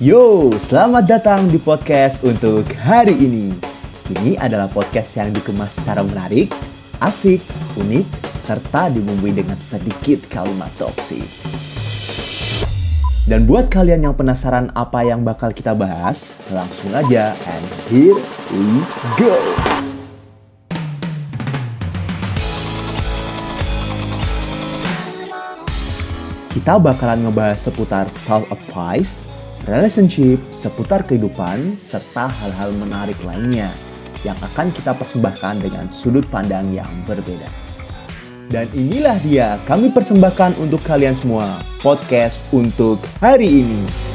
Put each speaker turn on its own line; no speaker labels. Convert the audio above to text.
Yo, selamat datang di podcast untuk hari ini. Ini adalah podcast yang dikemas secara menarik, asik, unik, serta dibumbui dengan sedikit kalimat toksik. Dan buat kalian yang penasaran apa yang bakal kita bahas, langsung aja and here we go. Kita bakalan ngebahas seputar self advice, relationship, seputar kehidupan, serta hal-hal menarik lainnya yang akan kita persembahkan dengan sudut pandang yang berbeda. Dan inilah dia kami persembahkan untuk kalian semua podcast untuk hari ini.